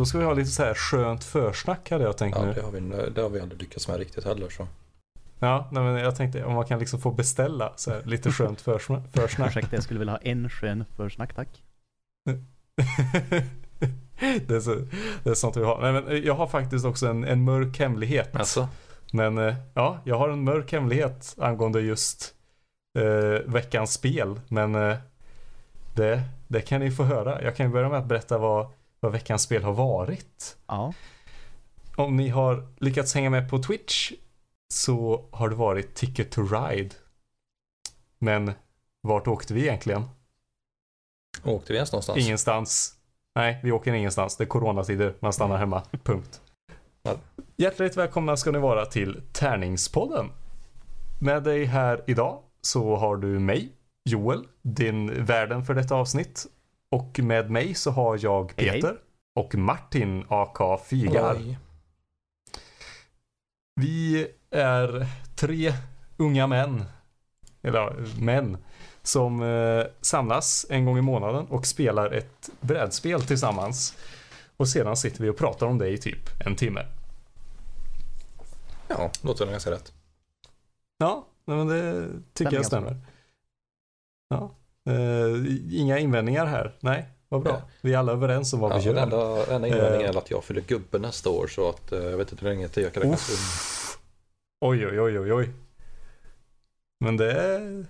Då ska vi ha lite så här skönt försnack hade jag tänkt Ja, nu. det har, vi, det har vi aldrig lyckats med riktigt heller. Så. Ja, nej, men jag tänkte om man kan liksom få beställa så här, lite skönt försna- försnack. Ursäkta, jag skulle vilja ha en skön försnack tack. det, är så, det är sånt vi har. Nej, men jag har faktiskt också en, en mörk hemlighet. Alltså, Men eh, ja, jag har en mörk hemlighet angående just eh, veckans spel. Men eh, det, det kan ni få höra. Jag kan ju börja med att berätta vad, vad veckans spel har varit. Ja. Om ni har lyckats hänga med på Twitch så har det varit Ticket to Ride. Men vart åkte vi egentligen? åkte vi ens någonstans? Ingenstans. Nej, vi åker ingenstans. Det är coronatider. Man stannar hemma. Punkt. Hjärtligt välkomna ska ni vara till Tärningspodden. Med dig här idag så har du mig, Joel, din värden för detta avsnitt. Och med mig så har jag Hej, hej. Peter och Martin aka Fygar. Oj. Vi är tre unga män, eller män, som eh, samlas en gång i månaden och spelar ett brädspel tillsammans. Och sedan sitter vi och pratar om det i typ en timme. Ja, låter nog ganska rätt. Ja, men det tycker jag stämmer. Ja. Eh, inga invändningar här. Nej, vad bra. Vi är alla överens om vad Ja, vi gör. den enda, enda invändningen Eh. är att jag fyller gubbe nästa år så att eh, jag vet inte hur länge till jag kan räknas. Uff. Oj, oj, oj, oj, oj. Men det är,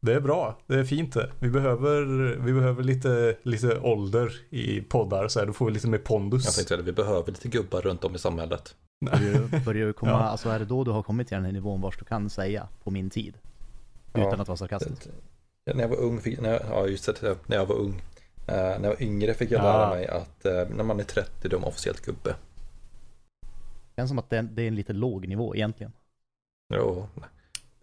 det är bra. Det är fint det. Vi behöver, vi behöver lite, lite ålder i poddar så här. Då får vi lite mer pondus. Jag tänkte att vi behöver lite gubbar runt om i samhället. Börjar, börjar du komma, Ja. alltså är det då du har kommit till den här nivån vars du kan säga på min tid? Utan Ja. att vara sarkastisk. När jag var ung, fick, när jag, ja just det, när jag var ung. Eh, när jag var yngre fick jag Ja. lära mig att eh, när man är 30 då är man officiellt gubbe. Det känns som att det är, det är en lite låg nivå egentligen. Jo,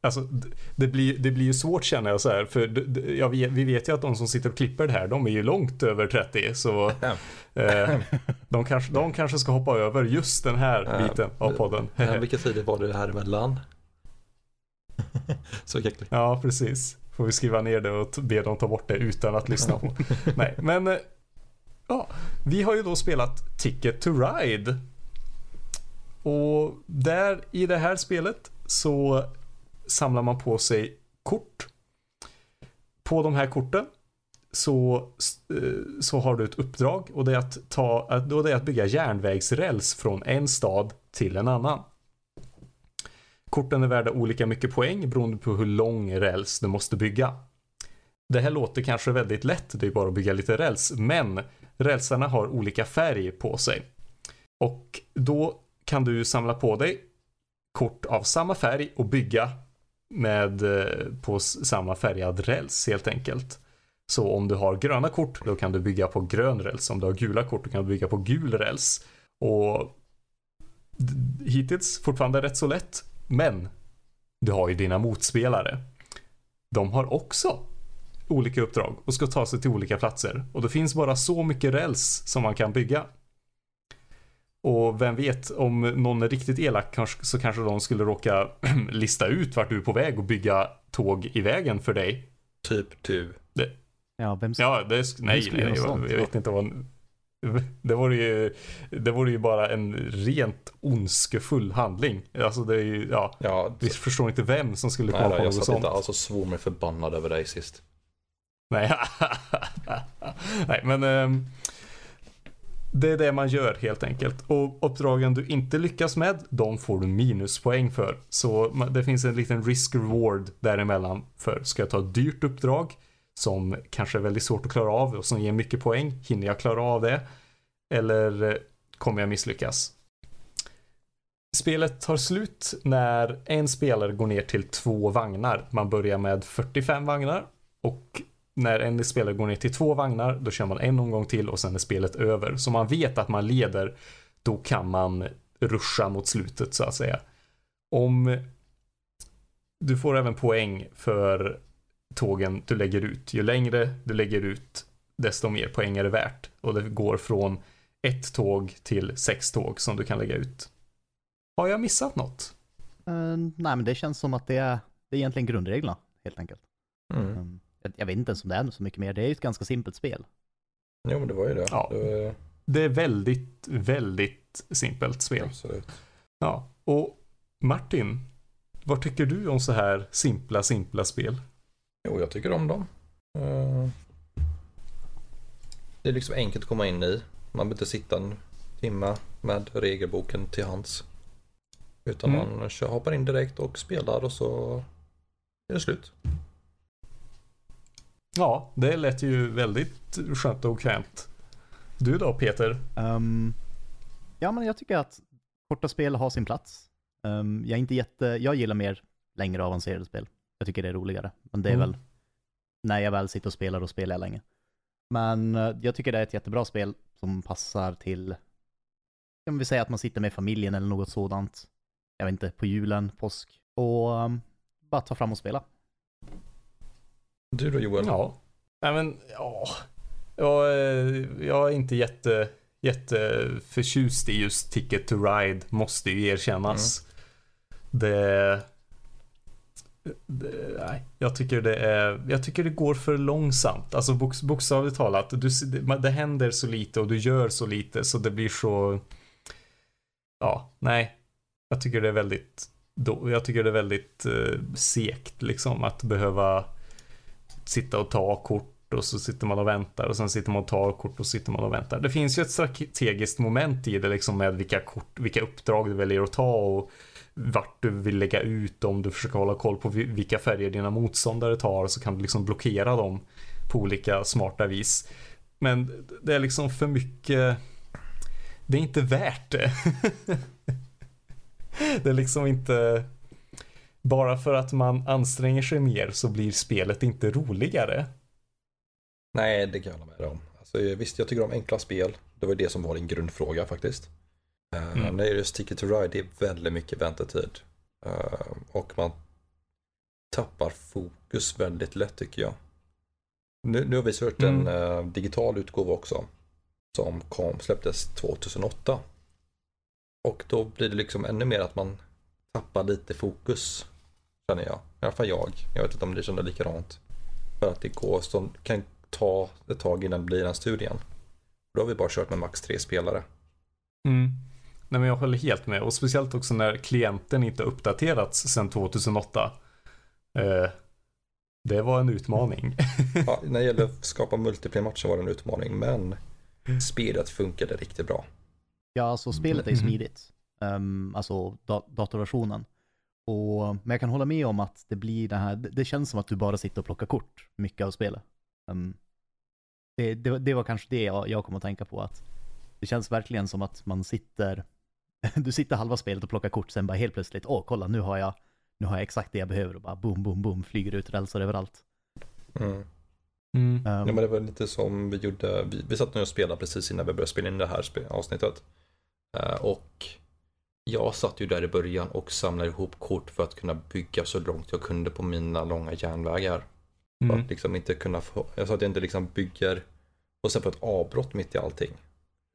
Alltså, det blir, det blir ju svårt känner jag så här. För ja, vi, vi vet ju att de som sitter och klipper det här, de är ju långt över 30. Så eh, de, kanske, de kanske ska hoppa över just den här biten av podden. Vilka tider var det här emellan? Så äckligt. Ja, precis. Får vi skriva ner det och be dem ta bort det utan att lyssna på. Nej, men eh, ja, vi har ju då spelat Ticket to Ride. Och där i det här spelet så samlar man på sig kort. På de här korten så, eh, så har du ett uppdrag och det är att, ta, och det är att bygga järnvägsräls från en stad till en annan. Korten är värda olika mycket poäng beroende på hur lång räls du måste bygga. Det här låter kanske väldigt lätt, det är bara att bygga lite räls, men rälsarna har olika färg på sig. Och då kan du samla på dig kort av samma färg och bygga med eh, på samma färgad räls helt enkelt. Så om du har gröna kort då kan du bygga på grön räls. Om du har gula kort då kan du bygga på gul räls. Och hittills fortfarande rätt så lätt. Men du har ju dina motspelare. De har också olika uppdrag och ska ta sig till olika platser. Och det finns bara så mycket räls som man kan bygga. Och vem vet, om någon är riktigt elak så kanske de skulle råka lista ut vart du är på väg och bygga tåg i vägen för dig. Typ du. Ja, vem Ja, det är, nej, nej, göra jag, jag vet inte vad... Det vore ju, det vore ju bara en rent ondskefull handling. Alltså det är ju, ja, Ja, vi förstår inte vem som skulle nej komma på jag något satt sånt. inte alls och svor mig förbannad över dig sist. Nej, nej men ehm, det är det man gör helt enkelt. Och uppdragen du inte lyckas med, de får du minuspoäng för. Så det finns en liten risk-reward däremellan. För ska jag ta ett dyrt uppdrag som kanske är väldigt svårt att klara av och som ger mycket poäng, hinner jag klara av det? Eller eh, kommer jag misslyckas? Spelet tar slut när en spelare går ner till två vagnar. Man börjar med 45 vagnar och när en spelare går ner till två vagnar, då kör man en omgång till och sen är spelet över. Så man vet att man leder, då kan man ruscha mot slutet så att säga. Om du får även poäng för tågen du lägger ut. Ju längre du lägger ut, desto mer poäng är det värt. Och det går från ett tåg till sex tåg som du kan lägga ut. Har jag missat något? Eh, nej, men det känns som att det är, det är egentligen grundreglerna, helt enkelt. Mm. Um, jag, jag vet inte ens om det är så mycket mer. Det är ju ett ganska simpelt spel. Jo men det var ju det. Ja. det var, det är väldigt, väldigt simpelt spel. Absolut. Ja, och Martin, vad tycker du om så här simpla, simpla spel? Jo, jag tycker om dem. Eh, Det är liksom enkelt att komma in i. Man behöver inte sitta en timme med regelboken till hands. Utan Mm. man kör, hoppar in direkt och spelar och så är det slut. Ja, det lät ju väldigt skönt och bekvämt. Du då Peter? Ehm, ja, men jag tycker att korta spel har sin plats. Ehm, jag är inte jätte, jag gillar mer längre avancerade spel. Jag tycker det är roligare. Men det är Mm. väl när jag väl sitter och spelar, då spelar jag länge. Men eh, jag tycker det är ett jättebra spel som passar till, kan vi säga att man sitter med familjen eller något sådant. Jag vet inte, på julen, påsk. Och ehm, bara ta fram och spela. Du då Joel? Ja. Nej men, ja. Jag, är- jag är inte jätte, jätte förtjust i just Ticket to Ride, måste ju erkännas. Det, det... Nej, jag tycker det är... Jag tycker det går för långsamt. Alltså bok, bokstavligt talat. Du, det, det händer så lite och du gör så lite så det blir så... Ja, nej. Jag tycker det är väldigt... Då, jag tycker det är väldigt eh, segt liksom att behöva sitta och ta kort och så sitter man och väntar och sen sitter man och tar kort och sitter man och väntar. Det finns ju ett strategiskt moment i det liksom med vilka kort, vilka uppdrag du väljer att ta och vart du vill lägga ut om du försöker hålla koll på vilka färger dina motståndare tar så kan du liksom blockera dem på olika smarta vis. Men det är liksom för mycket det är inte värt det. det är liksom inte bara för att man anstränger sig mer så blir spelet inte roligare. Nej, det kan jag hålla med dig om. Alltså, visst, jag tycker om enkla spel. Det var det som var din grundfråga faktiskt. Eh, Mm. När det är just Ticket to Ride, det är väldigt mycket väntetid. Eh, och man tappar fokus väldigt lätt tycker jag. Nu, nu har vi kört en Mm. eh, digital utgåva också. Som kom, släpptes 2008. Och då blir det liksom ännu mer att man tappar lite fokus. Känner jag. I alla fall jag. Jag vet inte om det känner likadant. För att det går som kan ta ett tag innan det blir den studien. Då har vi bara kört med max tre spelare. Mm. Nej men jag håller helt med och speciellt också när klienten inte uppdaterats sedan 2008. Eh, det var en utmaning. Ja, när det gäller att skapa multiplayer-matcher var det en utmaning, men spelet funkade riktigt bra. Ja, alltså spelet är Mhm. smidigt. Um, alltså da- datorversionen. Och, men jag kan hålla med om att det blir det här, det, det känns som att du bara sitter och plockar kort, mycket av spelet. Um, det, det, det var kanske det jag, jag kom att tänka på, att det känns verkligen som att man sitter, du sitter halva spelet och plockar kort, sen bara helt plötsligt, åh kolla nu har jag, nu har jag exakt det jag behöver och bara boom, boom, boom, flyger ut rälsar överallt. Mm. Mm. Um, Ja, men det var lite som vi gjorde, vi, vi satt nu och spelade precis innan vi började spela in det här avsnittet. Eh, och jag satt ju där i början och samlade ihop kort för att kunna bygga så långt jag kunde på mina långa järnvägar. För Mm. att liksom inte kunna få, jag sa att jag inte liksom bygger och sen få ett avbrott mitt i allting.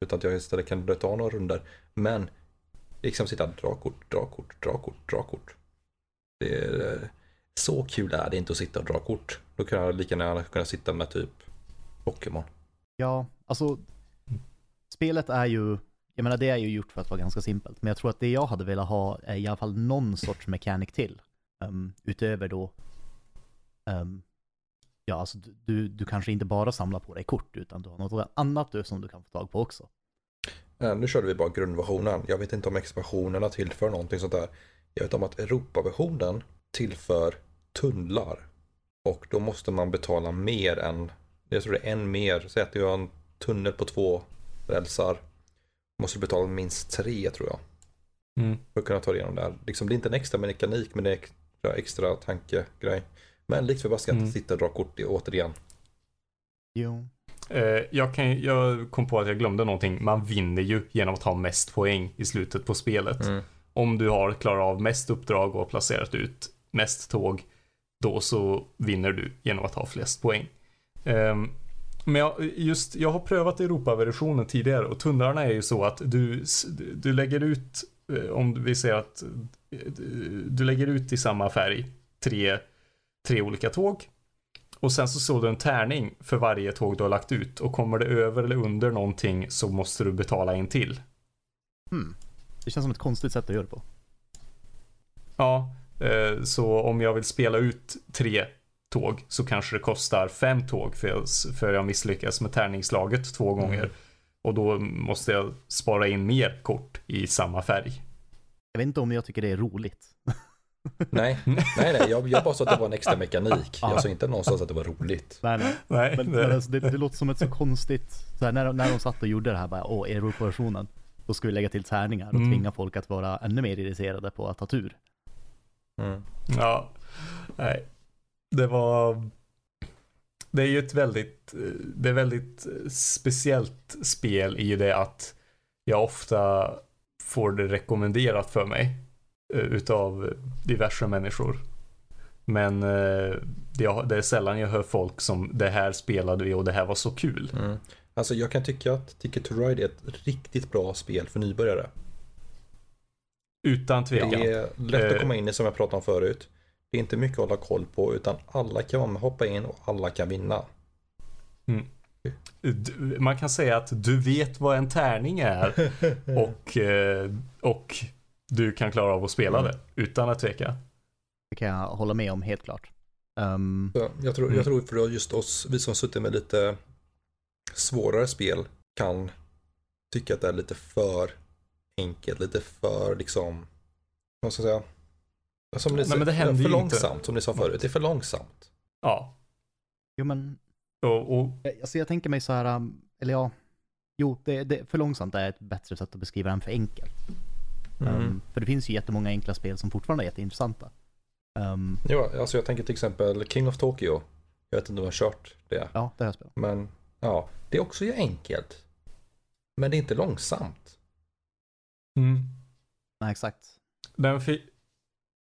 Utan att jag istället kan ta några runder. Men liksom sitta dra kort, dra kort, dra kort, dra kort. Det är, eh, så kul är det inte att sitta och dra kort. Då kan jag lika gärna kunna sitta med typ Pokémon. Ja, alltså spelet är ju, jag menar det är ju gjort för att vara ganska simpelt, men jag tror att det jag hade velat ha är i alla fall någon sorts mekanik till. Um, utöver då, um, ja alltså du- du, du kanske inte bara samlar på dig kort, utan du har något annat du, som du kan få tag på också. Eh, Nu körde vi bara grundversionen. Jag vet inte om expansionerna tillför någonting sånt där. Jag vet om att Europaversionen tillför tunnlar. Och då måste man betala mer än, jag tror det är en mer, säg att du har en tunnel på två rälsar. Måste du betala minst tre tror jag. Mm. För att kunna ta dig igenom det här. Liksom, det är inte en extra mekanik men det är extra, extra tankegrej. Men likt förbaskat Mm. att sitta och dra kort i, återigen. Jo. Eh, jag, kan, jag kom på att jag glömde någonting. Man vinner ju genom att ha mest poäng i slutet på spelet. Mm. Om du har klarat av mest uppdrag och placerat ut mest tåg, då så vinner du genom att ha flest poäng. Ehm, men jag, just, jag har prövat Europaversionen tidigare och tunnlarna är ju så att du, du lägger ut, eh, om vi säger att eh, du lägger ut i samma färg tre, tre olika tåg. Och sen så såg du en tärning för varje tåg du har lagt ut. Och kommer det över eller under någonting så måste du betala en till. Hmm. Det känns som ett konstigt sätt att göra det på. Ja, eh, så om jag vill spela ut tre tåg så kanske det kostar fem tåg för jag, för jag misslyckas med tärningslaget två gånger. Mm. Och då måste jag spara in mer kort i samma färg. Jag vet inte om jag tycker det är roligt. Nej, nej, nej. Jag, jag bara sa att det var en extra mekanik. Ja. Jag sa inte någonstans att det var roligt. Nej, nej. Nej, Men, det, men alltså, det, det låter som ett så konstigt, så här, när, de- när de satt och gjorde det här, bara, åh, Europa-versionen, då ska vi lägga till tärningar och Mm. tvinga folk att vara ännu mer irriterade på att ta tur. Mm. ja, nej. Det var... Det är ju ett väldigt, det är väldigt speciellt spel i det att jag ofta får det rekommenderat för mig utav diverse människor. Men eh, det är sällan jag hör folk som det här spelade vi och det här var så kul. Mm. Alltså jag kan tycka att Ticket to Ride är ett riktigt bra spel för nybörjare. Utan tvekan. Det är lätt Eh. att komma in i som jag pratade om förut. Det är inte mycket att hålla koll på utan alla kan vara med, hoppa in och alla kan vinna. Du- Man kan säga att du vet vad en tärning är och, eh, och du kan klara av att spela Mm. det utan att tveka. Det kan jag hålla med om helt klart. Ehm, Så jag, tror, Mm. jag tror för just oss, vi som suttit med lite svårare spel kan tycka att det är lite för enkelt, lite för liksom, vad ska jag säga? Som ni, Nej, men det händer för ju inte. långsamt, som ni sa förut. Det är för långsamt. Ja. jo men, Och, och, alltså jag tänker mig så här, um, eller ja, jo, det, det, för långsamt är ett bättre sätt att beskriva än för enkelt. Mm. Ehm, för det finns ju jättemånga enkla spel som fortfarande är jätteintressanta. Um, Ja, alltså jag tänker till exempel King of Tokyo. Jag vet inte om du har kört det. ja, det har jag spelat. Men ja, det är också ju enkelt. Men det är inte långsamt. mm. Nej, exakt. Den för,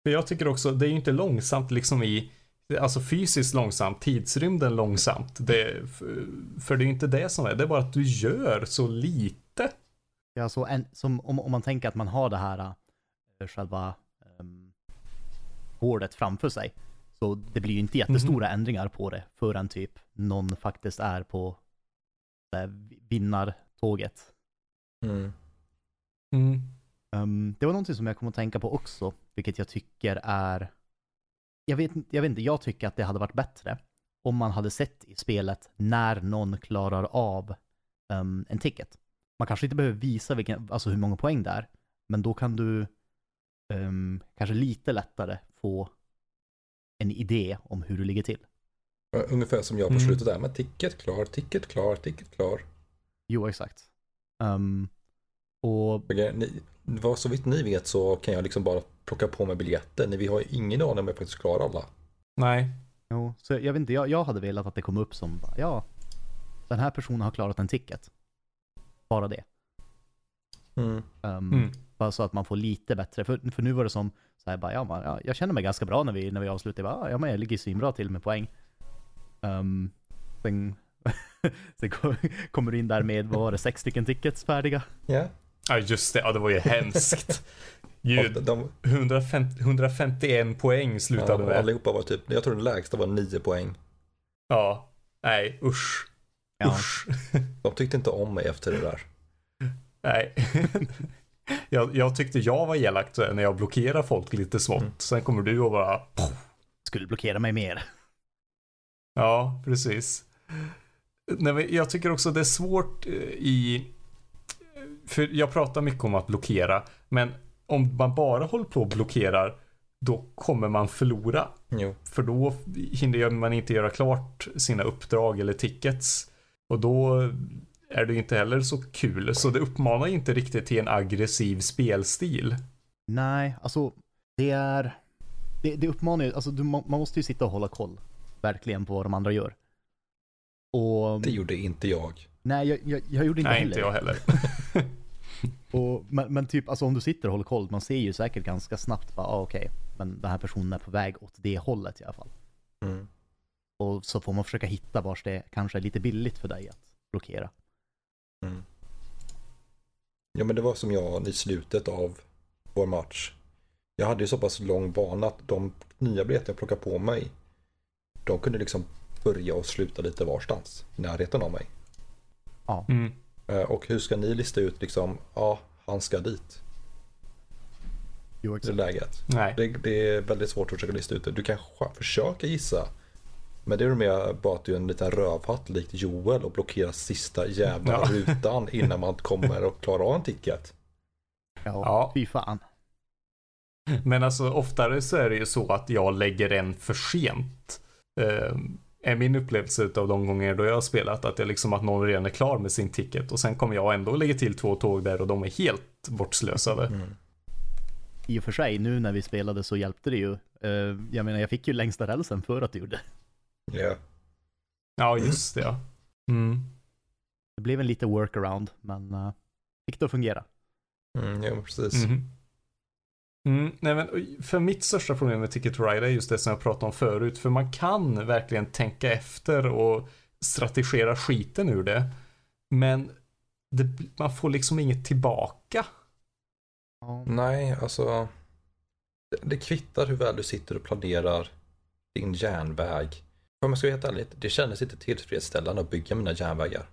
för jag tycker också, det är ju inte långsamt liksom i, alltså fysiskt långsamt, tidsrymden långsamt. Det, för, för det är ju inte det som är, det är bara att du gör så lite. Ja, så en, som, om, om man tänker att man har det här äh, själva um, hålet framför sig. Så det blir ju inte jättestora ändringar på det förrän typ någon faktiskt är på äh, vinnartåget. Mm. Mm. Um, det var någonting som jag kom att tänka på också, vilket jag tycker är... Jag vet, inte- jag vet inte, jag tycker att det hade varit bättre om man hade sett i spelet när någon klarar av um, en ticket. Man kanske inte behöver visa vilken, alltså hur många poäng det är, men då kan du um, kanske lite lättare få en idé om hur du ligger till. Ungefär som jag på Mm. slutet där. Men ticket klar, ticket klar, ticket klar. Jo, exakt. Um, och Ni, vad så vitt ni vet så kan jag liksom bara plocka på mig biljetter. Ni, vi har ju ingen aning om jag faktiskt klarar alla. Nej. Jo, så jag vet inte, jag, jag hade velat att det kom upp som, ja, den här personen har klarat en ticket. Bara det. Mm. Um, Mm. Bara så att man får lite bättre, för, för nu var det som, så här, bara, ja, man, ja, jag känner mig ganska bra när vi, när vi avslutar, jag bara, ja men jag ligger svinbra till med poäng. Um, sen sen kom- kommer du in där med, vad var det, sex stycken tickets färdiga? Ja, Ja just det, ja det var ju hemskt. De, 150, 151 poäng ja, slutade och med. allihopa var typ, jag tror den lägsta var 9 poäng. Ja. Nej, usch. Ja. Usch. De tyckte inte om mig efter det där. Nej. jag, jag tyckte jag var elakt när jag blockerar folk lite smått. Mm. Sen kommer du och bara Skulle blockera mig mer. Ja, precis. Nej, men jag tycker också det är svårt eh, i... För jag pratar mycket om att blockera, men om man bara håller på och blockerar, då kommer man förlora. Jo. För då hinner man inte göra klart sina uppdrag eller tickets. Och då är det ju inte heller så kul. Så det uppmanar inte riktigt till en aggressiv spelstil. Nej, alltså det är, det, det uppmanar ju, alltså du, man måste ju sitta och hålla koll, verkligen, på vad de andra gör. Och, Det gjorde inte jag. nej jag, jag, jag gjorde inte Nej, heller inte jag heller. Och, men, men typ, alltså om du sitter och håller koll, man ser ju säkert ganska snabbt bara, ah, okej, men den här personen är på väg åt det hållet i alla fall. Mm. Och så får man försöka hitta vars det kanske är lite billigt för dig att blockera. Mm. Ja men det var som jag i slutet av vår match. Jag hade ju så pass lång bana att de nya biljetter jag plockade på mig. De kunde liksom börja och sluta lite varstans i närheten av mig. Ja. Mm. Eh, Och hur ska ni lista ut liksom, ja, han ska dit Jo, i det exakt. läget? Nej. Det, det är väldigt svårt att försöka lista ut det. Du kan försöka gissa. Men det är mer bara att du är en liten rövhatt likt Joel och blockerar sista jävla Ja. rutan innan man kommer och klarar av en ticket. Ja, Ja. fy fan. Men alltså oftare så är det ju så att jag lägger en för sent. Eh, är min upplevelse av de gånger då jag har spelat att det är liksom att någon redan är klar med sin ticket och sen kommer jag ändå och lägger till två tåg där och de är helt bortslösade. Mm. I och för sig, nu när vi spelade så hjälpte det ju. Eh, jag menar, jag fick ju längsta rälsen för att du gjorde. Ja. Ja, just det ja. Mm. Det blev en lite workaround, men uh, fick det att fungera. Mm, ja, precis. Mhm. Mm, nej men för mitt största problem med Ticket to Ride är just det som jag pratade om förut. För man kan verkligen tänka efter och strategera skiten ur det. Men det, man får liksom inget tillbaka. Nej, alltså. Det, det kvittar hur väl du sitter och planerar din järnväg. Om jag ska vara helt ärlig, det kändes inte tillfredsställande att bygga mina järnvägar.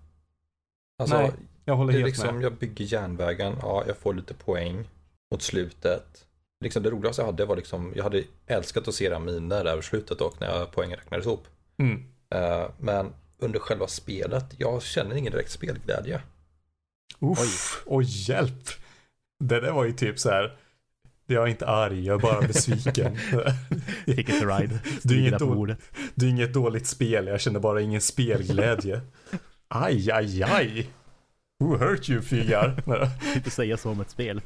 Alltså, Nej, Jag håller det är helt liksom, med. jag bygger järnvägen, ja, jag får lite poäng mot slutet. Liksom det roligaste jag hade var liksom, jag hade älskat att se era miner över slutet och när poängen räknades ihop. Mm. Eh, men under själva spelet, jag känner ingen direkt spelglädje. Uff, oj hjälp. Det där var ju typ så här. Jag är inte arg, jag är bara besviken. Ticket to ride. Du är inget där på då- bordet. Det är inget dåligt spel, jag känner bara ingen spelglädje. Aj, aj, aj. Who hurt you figar? Inte säga så om ett spel.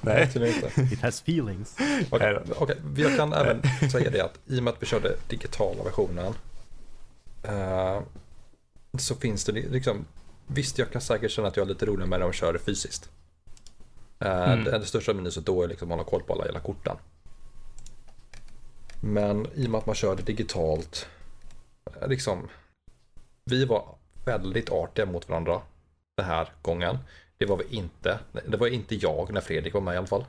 Nej. It has feelings. Okej, Nej okej, jag kan även säga det att i och med att vi körde digitala versionen eh, så finns det liksom, visst jag kan säkert känna att jag har lite roligare med när de kör det fysiskt. Eh, Mm. det, det största minuset då är liksom att hålla koll på alla jävla korten. Men i och med att man kör det digitalt, eh, liksom, vi var väldigt artiga mot varandra den här gången. Det var vi inte. Det var inte jag när Fredrik var med i alla fall.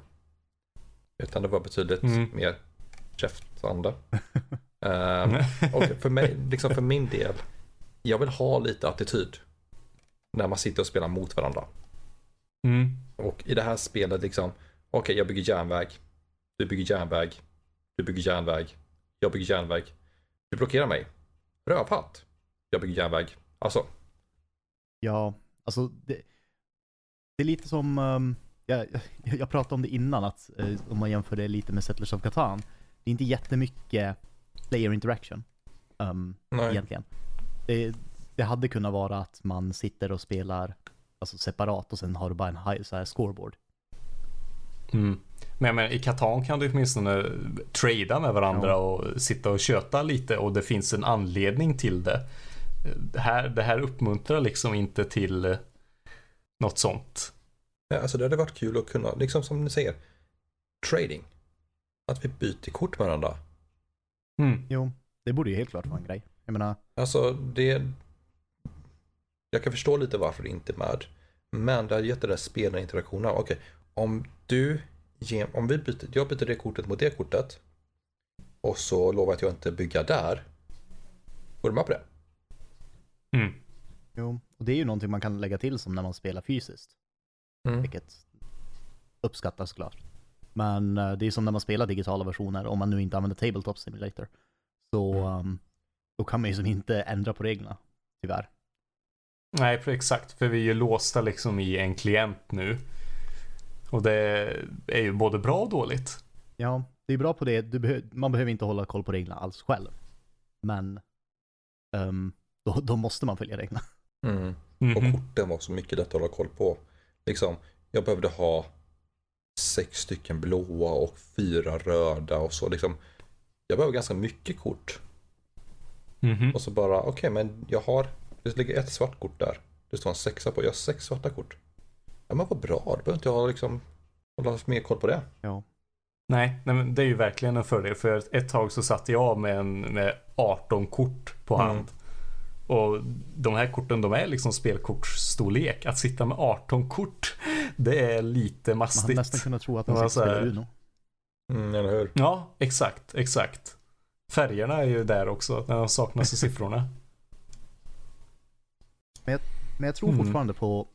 Utan det var betydligt Mm. mer käftande. Ehm, och för, mig, liksom för min del, jag vill ha lite attityd. När man sitter och spelar mot varandra. Mm. Och i det här spelet liksom, okej jag bygger järnväg. Du bygger järnväg. Du bygger järnväg. Jag bygger järnväg. Du blockerar mig. Rövhatt. Jag bygger järnväg. Alltså, Ja, alltså det, det är lite som, um, jag, jag jag pratade om det innan, att eh, om man jämför det lite med Settlers of Catan, det är inte jättemycket player interaction um, egentligen. Det, det hade kunnat vara att man sitter och spelar alltså separat och sen har du bara en high, så här scoreboard. Mm. Men, men i Catan kan du åtminstone trada med varandra Ja. och sitta och köta lite och det finns en anledning till det. Det här, det här uppmuntrar liksom inte till eh, något sånt. Ja, Alltså det hade varit kul att kunna, liksom som ni säger, trading. Att vi byter kort med varandra. Mm. Jo, det borde ju helt klart vara en grej. Jag menar, Alltså det... Jag kan förstå lite varför det inte är med. Men det har gett det där spelarinteraktionen. Okej, om du ger, om vi byter, jag byter det kortet mot det kortet. Och så lovar jag att jag inte bygger där. Går du med på det? Mm. jo, och det är ju någonting man kan lägga till som när man spelar fysiskt. Mm. vilket uppskattas såklart. Men eh, det är som när man spelar digitala versioner, om man nu inte använder Tabletop Simulator. Så Mm. um, då kan man ju som inte ändra på reglerna, tyvärr. Nej, för exakt. För vi är ju låsta liksom i en klient nu. Och det är ju både bra och dåligt. Ja, det är bra på det. Du behö- man behöver inte hålla koll på reglerna alls själv. Men ehm, då, då måste man följa reglerna. Mm. Mhm. Och korten var så mycket lätt att hålla koll på. Liksom, jag behövde ha sex stycken blåa och fyra röda och så. Liksom, jag behöver ganska mycket kort. Mhm. Och så bara, okej men jag har, det ligger ett svart kort där. Det står en sexa på, jag har sex svarta kort. Ja men vad bra, då behöver inte jag liksom hålla mer koll på det. Ja. Nej, nej men det är ju verkligen en fördel. För ett, tag så satt jag med, en, med 18 kort på Mm. hand. Och de här korten de är liksom spelkortsstorlek. Att sitta med 18 kort, det är lite Man hade mastigt. nästan kunnat tro att Det man sitter här- Uno. Mm, eller hur? Ja, exakt, exakt. färgerna är ju där också, när de saknas i siffrorna. Men jag tror Mm. fortfarande på,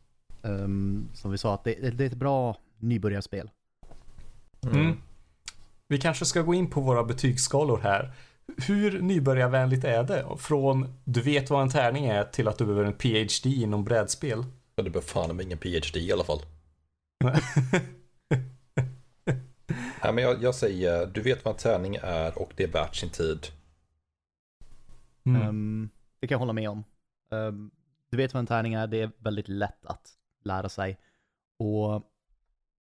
ehm, som vi sa, att det, det är ett bra nybörjarspel. Mm. Vi kanske ska gå in på våra betygsskalor här. Hur nybörjarvänligt är det? Från du vet vad en tärning är till att du behöver en PhD inom brädspel. Men det behöver fan med ingen PhD i alla fall. Nej, men jag, jag säger, du vet vad en tärning är och det är värt sin tid. Mm. Ehm, det kan jag hålla med om. Ehm, du vet vad en tärning är, det är väldigt lätt att lära sig. Och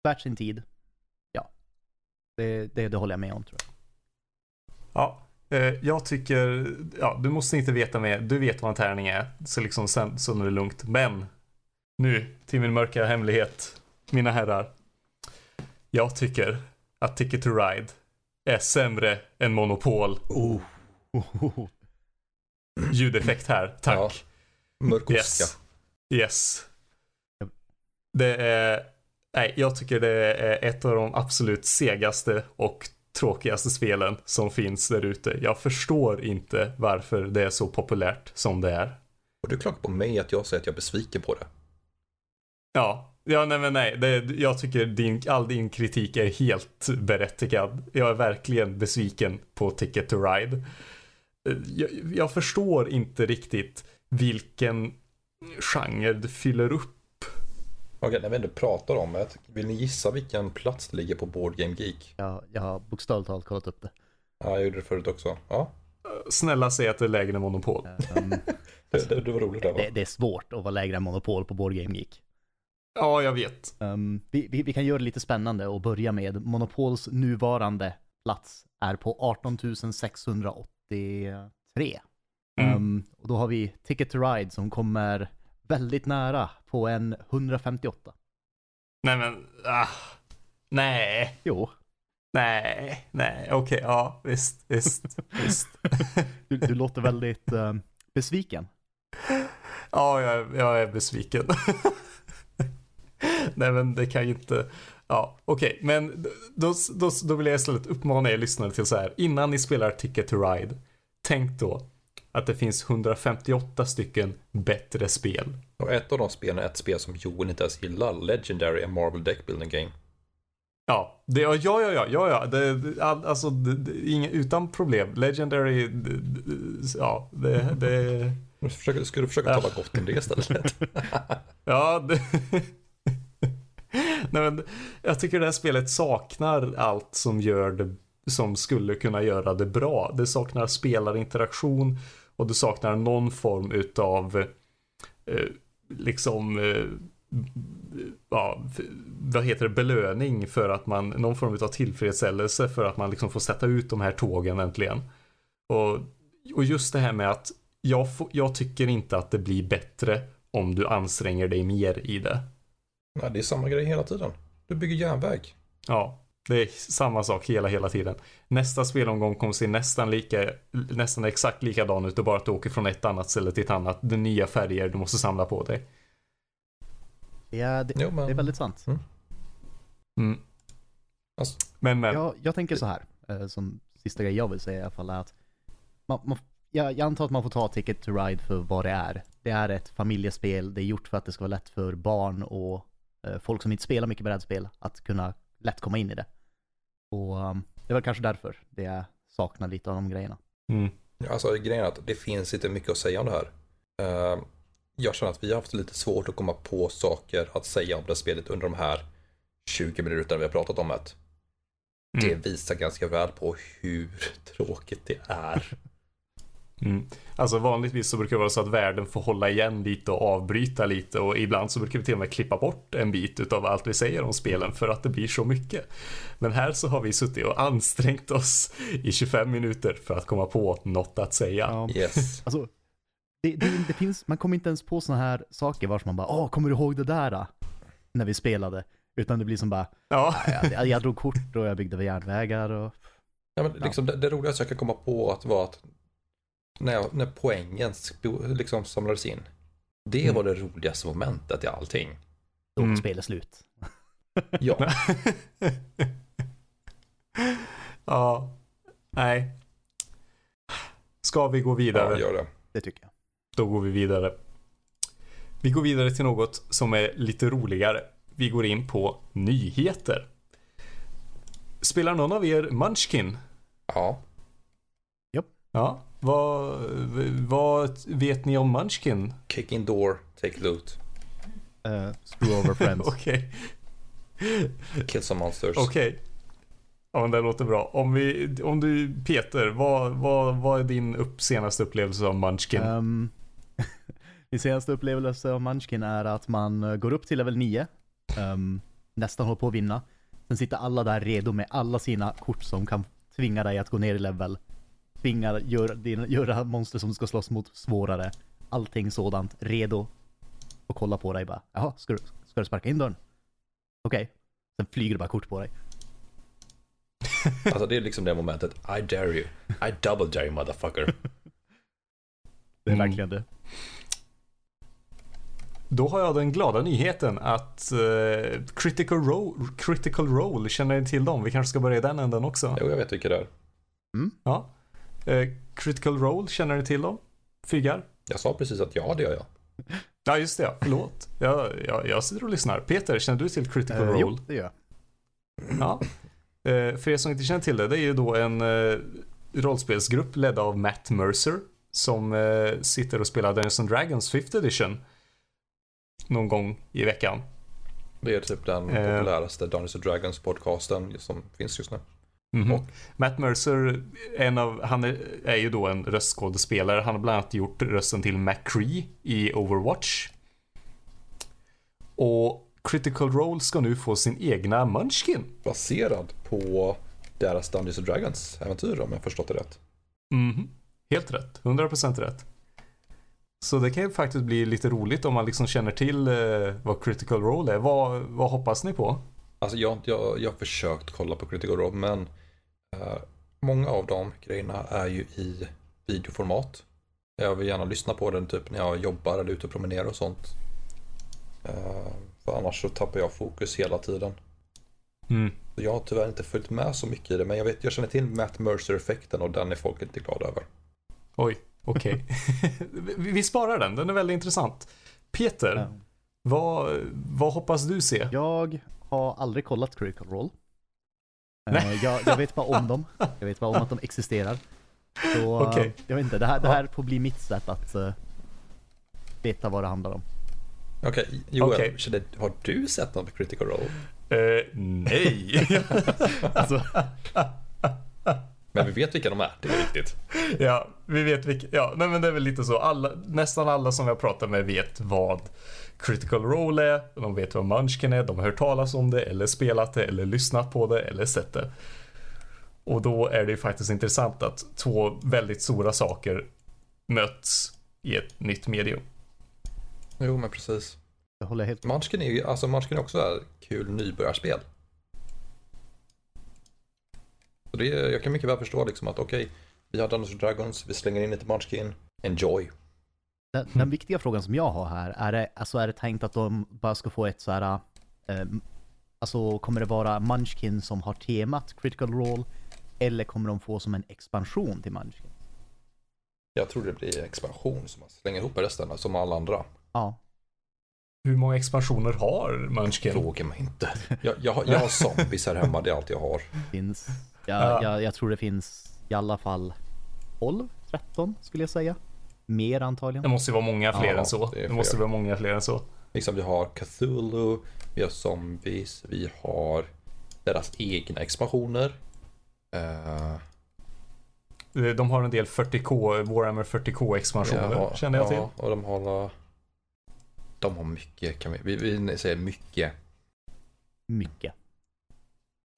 värt sin tid. Ja. Det, det, det håller jag med om tror jag. Ja, eh, jag tycker, ja, du måste inte veta mer. Du vet vad en tärning är, så liksom sen så är det lugnt. Men nu till min mörka hemlighet, mina herrar. Jag tycker att Ticket to Ride är sämre än Monopol. Oh. Oh. Ljudeffekt här, tack. Mörk Yes. oska. Yes. Det är, nej, jag tycker det är ett av de absolut segaste och tråkigaste spelen som finns där ute. Jag förstår inte varför det är så populärt som det är. Och du klagar på mig att jag säger att jag är besviken på det. Ja, ja nej men nej. Det, jag tycker din, all din kritik är helt berättigad. Jag är verkligen besviken på Ticket to Ride. Jag, jag förstår inte riktigt vilken genre det fyller upp. Okej, när vi ändå pratar om det. Vill ni gissa vilken plats det ligger på Board Game Geek? Jag, jag har bokstavligt talat kollat upp det. Ja, jag gjorde det förut också. Ja, Snälla säg att det är lägre än Monopol. Ehm, det, det, det var roligt det va? det, det är svårt att vara lägre än Monopol på Board Game Geek. Ja, jag vet. Ehm, vi, vi, vi kan göra det lite spännande och börja med Monopols nuvarande plats är på 18 683. Mm. Ehm, och då har vi Ticket to Ride som kommer väldigt nära på en 158. Nej men, ah. Nej, Jo, nej, nej, okej, ja, visst, visst, visst. du, du låter väldigt ehm, besviken. Ja, jag, jag är besviken. Nej, men det kan ju inte... Ja, okej, men då, då, då vill jag istället uppmana er lyssnare till så här. Innan ni spelar Ticket to Ride, tänk då att det finns 158 stycken bättre spel. Och ett av de spelen är ett spel som Johan inte ens gillar. Legendary, a Marvel Deck Building Game. Ja, det, ja, ja, ja, ja, ja, det, det, all- alltså, det, det, inga, utan problem. Legendary, ja, det, det, Nu försöker- Ska du försöka tala gott om det istället? Ja, det... Nej, men jag tycker det här spelet saknar allt som gör det som skulle kunna göra det bra. Det saknar spelarinteraktion och det saknar någon form utav eh, liksom eh, ja, vad heter det, belöning för att man, någon form av tillfredsställelse för att man liksom får sätta ut de här tågen äntligen. Och, och just det här med att jag, får, jag tycker inte att det blir bättre om du anstränger dig mer i det. Nej, det är samma grej hela tiden. Du bygger järnväg. Ja, det är samma sak hela, hela tiden. Nästa spelomgång kommer se nästan lika, nästan exakt likadan ut, är bara att du åker från ett annat ställe till ett annat. Det är nya färger du måste samla på dig. Ja, det, Jo, men... det är väldigt sant. Mm. Alltså- Men, men. Jag, jag tänker så här, eh, som sista grej jag vill säga i alla fall är att man, man, jag, jag antar att man får ta Ticket to Ride för vad det är. Det är ett familjespel, det är gjort för att det ska vara lätt för barn och eh, folk som inte spelar mycket brädspel att kunna lätt komma in i det. Och um, det väl kanske därför det jag saknar lite av de grejerna. Mm. Alltså grejen är att det finns inte mycket att säga om det här. Eh, jag känner att vi har haft lite svårt att komma på saker att säga om det här spelet under de här 20 minuterna vi har pratat om det. Det Mm. visar ganska väl på hur tråkigt det är. Mm. Alltså vanligtvis så brukar det vara så att världen får hålla igen lite och avbryta lite och ibland så brukar vi till och med klippa bort en bit utav allt vi säger om spelen för att det blir så mycket. Men här så har vi suttit och ansträngt oss i 25 minuter för att komma på något att säga. Ja. Yes. Alltså, det, det, det finns, man kommer inte ens på sådana här saker vars man bara åh, kommer du ihåg det där? då?" När vi spelade. Utan det blir som bara, Ja. jag, jag, jag drog kort och jag byggde järnvägar och Ja, men liksom det, det roligaste jag kan komma på att var att när, jag, när poängen liksom samlades in. Det Mm. var det roligaste momentet i allting. då var Mm. spelet slut. Ja, ja. Nej. Ska vi gå vidare? Ja, gör det. Det tycker jag. Då går vi vidare. Vi går vidare till något som är lite roligare. Vi går in på nyheter. Spelar någon av er Munchkin? Ja. Ja. Vad, vad vet ni om Munchkin? Kick in door, take loot, Uh, screw over friends. Okej. kill some monsters. Okej. Ja men det låter bra. Om, vi, om du Peter, vad, vad, vad är din upp, senaste upplevelse av Munchkin? Um, min senaste upplevelse av Munchkin är att man eh, går upp till level 9, um, nästan håller på att vinna. Sen sitter alla där redo med alla sina kort som kan tvinga dig att gå ner i level. Tvinga, göra, dina- göra monster som du ska slåss mot svårare. Allting sådant, redo. Och kolla på dig bara, jaha, ska du, ska du sparka in dörren? Okej. Sen flyger det bara kort på dig. Alltså det är liksom det momentet. I dare you. I double dare you motherfucker. Det är Mm. verkligen det. Då har jag den glada nyheten att eh, Critical, Role, Critical Role, känner ni till dem? Vi kanske ska börja i den änden också. Jo, jag vet vilka det är. Ja. Eh, Critical Role, känner ni till dem? Fyggar? Jag sa precis att ja, det gör jag. Ja, just det. Ja. Förlåt. Jag, jag, jag sitter och lyssnar. Peter, känner du till Critical Eh, Role? jo, det gör jag. Ja. Eh, för er som inte känner till det, det är ju då en eh, rollspelsgrupp ledd av Matt Mercer som eh, sitter och spelar Dungeons and Dragons 5th edition någon gång i veckan. Det är typ den populäraste Dungeons and Dragons podcasten som finns just nu. Mhm. Och- Matt Mercer, en av, han är, är ju då en röstskådespelare. Han har bland annat gjort rösten till McCree i Overwatch. Och Critical Role ska nu få sin egna Munchkin. Baserad på deras Dungeons and Dragons äventyr om jag förstått det rätt. Mhm. Helt rätt. 100% rätt. Så det kan ju faktiskt bli lite roligt om man liksom känner till eh, vad Critical Role är. Vad, vad hoppas ni på? Alltså jag, jag, jag har försökt kolla på Critical Role men eh, många av de grejerna är ju i videoformat. Jag vill gärna lyssna på den typ när jag jobbar eller ute och promenerar och sånt. Eh, för annars så tappar jag fokus hela tiden. Mm. Jag har tyvärr inte följt med så mycket i det men jag, vet, jag känner till Matt Mercer-effekten och den är folk inte glada över. Oj, okej. vi, vi sparar den, den är väldigt intressant. Peter, Ja. vad, vad hoppas du se? Jag har aldrig kollat Critical Role. Nej. Jag, jag vet bara om dem. Jag vet bara om att de existerar. Så eh, Okej. jag vet inte, det här, det här får bli mitt sätt att eh, veta vad det handlar om. Okej, Joel, Okej. känner- har du sett något på Critical Role? Eh, nej. Alltså, Men vi vet vilka de är, det är viktigt. ja, vi vet vilka. Ja, nej men det är väl lite så. Alla, nästan alla som jag pratar med vet vad Critical Role är. De vet vad Munchkin är. De har hört talas om det eller spelat det eller lyssnat på det eller sett det. Och då är det ju faktiskt intressant att två väldigt stora saker möts i ett nytt medium. Jo, men precis. jag håller helt Munchkin är ju alltså Munchkin är också ett kul nybörjarspel. Så det är, jag kan mycket väl förstå liksom att okej, vi har Dungeons and Dragons, vi slänger in lite Munchkin, enjoy. Den, den viktiga frågan som jag har här, är det, alltså är det tänkt att de bara ska få ett så här, eh, alltså kommer det vara Munchkin som har temat Critical Role, eller kommer de få som en expansion till Munchkin? Jag tror det blir expansion som man slänger ihop resten som alla andra. Ja, Hur många expansioner har Munchkin? Fråga mig inte. Jag, jag, har- jag har zombies här hemma, det är allt jag har. finns, Ja. jag, jag, jag tror det finns i alla fall 12, 13 skulle jag säga. Mer antagligen. Det måste ju vara många fler Ja, än så. det Det, måste vara många fler än så. Liksom vi har Cthulhu, vi har zombies, vi har deras egna expansioner. Eh, De har en del 40K, Warhammer 40K expansioner ja, känner jag till. Ja, och de har... De har mycket, kan vi, vi, vi säger mycket. Mycket.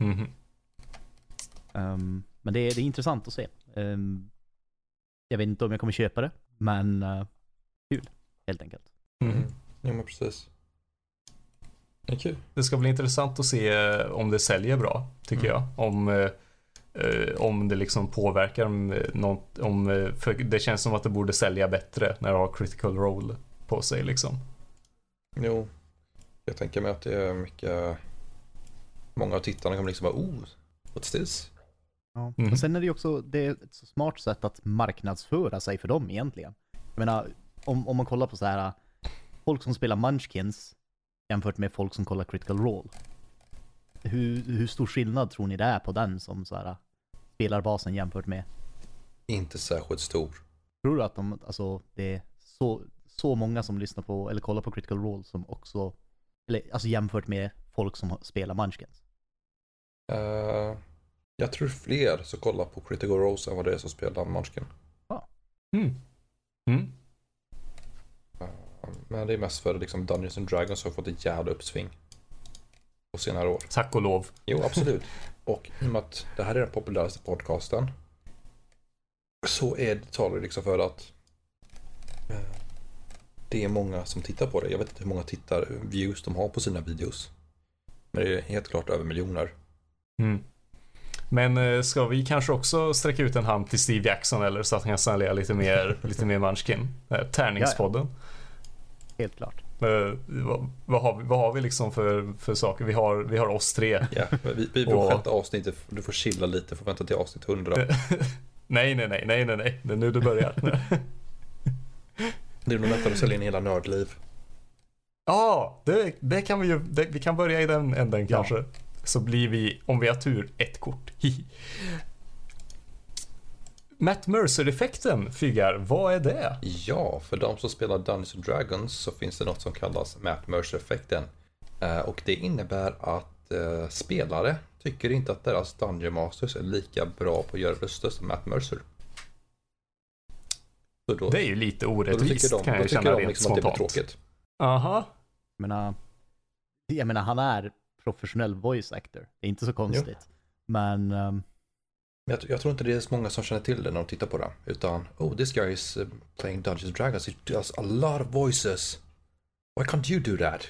Mhm. Ehm, men det är, det är intressant att se. Ehm, jag vet inte om jag kommer köpa det, men uh, kul helt enkelt. Mhm. Ja men precis. Det är kul. Det ska bli intressant att se eh, om det säljer bra, tycker Mm. jag. Om, eh, eh, om det liksom påverkar något, om, för det känns som att det borde sälja bättre när det har critical role på sig liksom. Jo. Jag tänker mig att det är mycket... Många av tittarna kommer liksom bara oh, what's this? Ja. Mhm. Och sen är det ju också det är ett så smart sätt att marknadsföra sig för dem egentligen. Jag menar, om, om man kollar på så här folk som spelar Munchkins jämfört med folk som kollar Critical Role. Hur, hur stor skillnad tror ni det är på den som så här spelar basen jämfört med? Inte särskilt stor. Tror du att de, alltså, det är så, så många som lyssnar på eller kollar på Critical Role som också, eller alltså jämfört med folk som spelar Munchkins? Eh, jag tror fler som kollar på Critical Rose än vad det är som spelar Munchkin. Mm. Mm. Eh, men det är mest för liksom Dungeons and Dragons har fått ett jävla uppsving. På senare år. Tack och lov. Jo, absolut. Och i och med att det här är den populäraste podcasten. Så är det, talar det liksom för att eh, det är många som tittar på det. Jag vet inte hur många tittar, views de har på sina videos. Men det är helt klart över miljoner. Mm. Men eh, ska vi kanske också sträcka ut en hand till Steve Jackson eller så att han kan signalera lite mer, lite mer Munchkin? Tärningspodden. Helt klart. Eh, vad, vad, har vi, vad har vi liksom för, för saker? Vi har, vi har oss tre. Ja, vi, vi Och- får sjätte avsnittet, du får chilla lite, får vänta till avsnitt 100. nej, nej, nej, nej, nej, nej. Det är nu du börjar. Det är nog lättare att sälja in hela nördliv. Ja, det, det kan vi ju. Det, vi kan börja i den änden Ja. kanske. Så blir vi, om vi har tur, ett kort. Matt Mercer-effekten, Fyggar, vad är det? Ja, för de som spelar Dungeons and Dragons så finns det något som kallas Matt Mercer-effekten. Eh, och det innebär att eh, spelare tycker inte att deras Dungeon Masters är lika bra på att göra röster som Matt Mercer. Så då, Det är ju lite då orättvist tycker de, kan då jag tycker känna de rent liksom att det spontant. tråkigt. Aha. Jag menar, jag menar, han är professionell voice actor. Det är inte så konstigt. Men ehm, Men jag, jag tror inte det är så många som känner till det när de tittar på det. Utan, oh this guy is uh, playing Dungeons and Dragons, he does a lot of voices. Why can't you do that?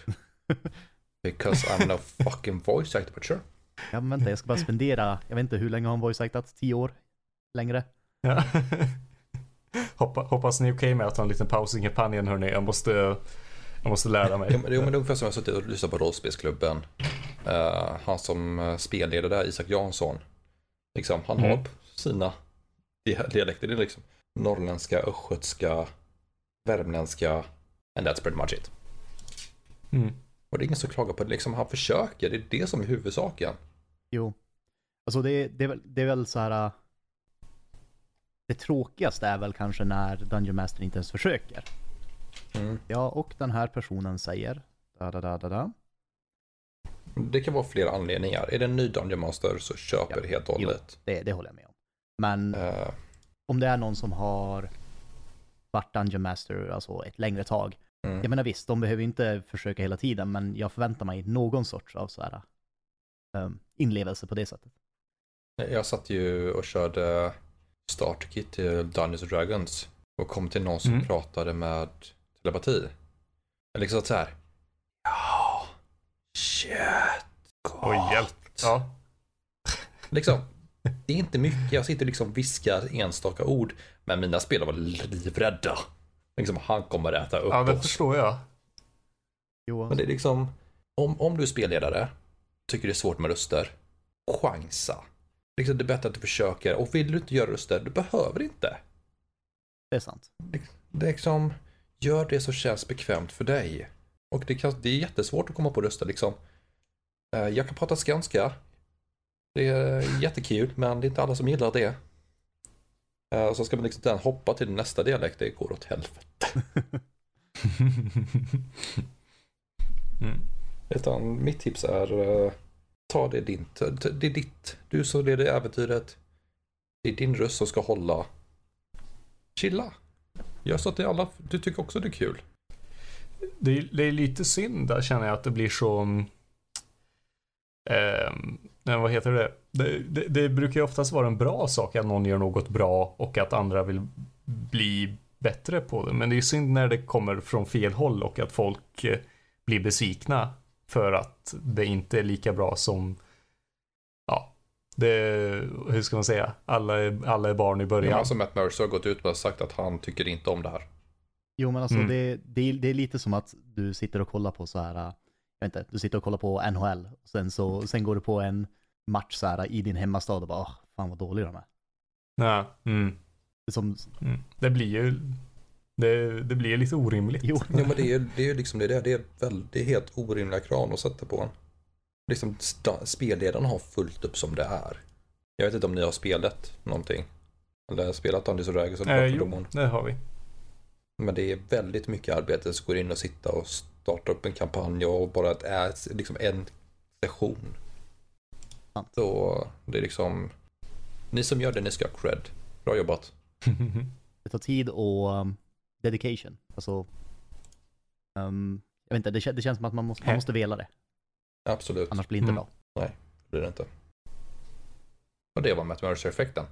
Because I'm no fucking voice actor, but sure. ja, men vänta, jag ska bara spendera, jag vet inte hur länge har han voice actat? Tio år? Längre? Ja. Hoppa, hoppas ni är okej med att ha en liten paus i kampanjen hörni. Jag måste, jag måste lära mig. Jo, men, jo, men det är ungefär som jag suttit och lyssnat på rollspelsklubben. Eh, han som uh, spelledare där, Isak Jansson. Liksom, han Mm. har sina di- dialekter. Det är liksom norrländska, östgötska, värmländska. And that's pretty much it. Mm. Och det är ingen som klagar på det. Liksom, han försöker, det är det som är huvudsaken. Jo. Alltså det, det, är väl, det är väl så här. äh, Det tråkigaste är väl kanske när Dungeon Master inte ens försöker. Mm. Ja, och den här personen säger da, da, da, da, da. Det kan vara flera anledningar. Är det en ny Dungeon Master så köper Ja. det helt och Jo. hållet. Det, det håller jag med om. Men Eh, om det är någon som har varit Dungeon Master alltså ett längre tag. mm. Jag menar visst, de behöver ju inte försöka hela tiden, men jag förväntar mig någon sorts av så här um, inlevelse på det sättet. Jag satt ju och körde startkit till Dungeons Dragons och kom till någon som Mm. pratade med telepati. Eller liksom så här. Ja, shit. Oj, hjälp. Ja. Liksom, det är inte mycket. Jag sitter liksom viskar enstaka ord. Men mina spelare var livrädda. Liksom, han kommer äta upp ja, det oss. förstår jag. Johan. Men det är liksom, om, om du är spelledare, tycker det är svårt med röster, chansa. Liksom, det är bättre att du försöker. Och vill du inte göra röster, du behöver inte. det är sant. Det är liksom, gör det som känns bekvämt för dig. Och det, kan, det är jättesvårt att komma på röster liksom. Eh, Jag kan prata skånska. Det är jättekul, men det är inte alla som gillar det. Eh, Och så ska man liksom den hoppa till nästa dialekt, det går åt helvete. Mm. Utan mitt tips är, eh, ta det din, det är ditt. Du som leder äventyret. Det är din röst som ska hålla. Chilla. Gör så att det alla, du tycker också det är kul. Det, är, det är lite synd där känner jag att det blir så... Eh, vad heter det? Det, det? det brukar ju oftast vara en bra sak att någon gör något bra och att andra vill bli bättre på det. Men det är synd när det kommer från fel håll och att folk eh, blir besvikna för att det inte är lika bra som det, hur ska man säga, alla är, alla är barn i Ja. början. Alltså Matt Mercer har gått ut och sagt att han tycker inte om det här. Jo men alltså Mm. det, det, är, det är lite som att du sitter och kollar på så här, äh, jag vet inte, du sitter och kollar på NHL och sen så, sen går du på en match så här i din hemmastad och bara, "Åh, fan vad dåliga de är. Nej. Mm. Som, Mm. Det blir ju det, det blir lite orimligt. jo, Ja men det är det är ju liksom det. Det är, väl, det är helt orimliga krav att sätta på en. Liksom spelledarna har fullt upp som det är. Jag vet inte om ni har spelat någonting. Eller spelat Dungeons and Dragons eller Eh, och jo, det har vi. Men det är väldigt mycket arbete som går in och sitta och starta upp en kampanj och bara att är liksom en session. Så det är liksom, ni som gör det, ni ska ha cred. Bra jobbat. det tar tid och um, dedication. Alltså, um, jag vet inte, det, kän- det känns som att man måste, man måste vela det. Absolut, Annars blir det inte Mm. bra. det blir det inte. Och det var Matt Mercer-effekten.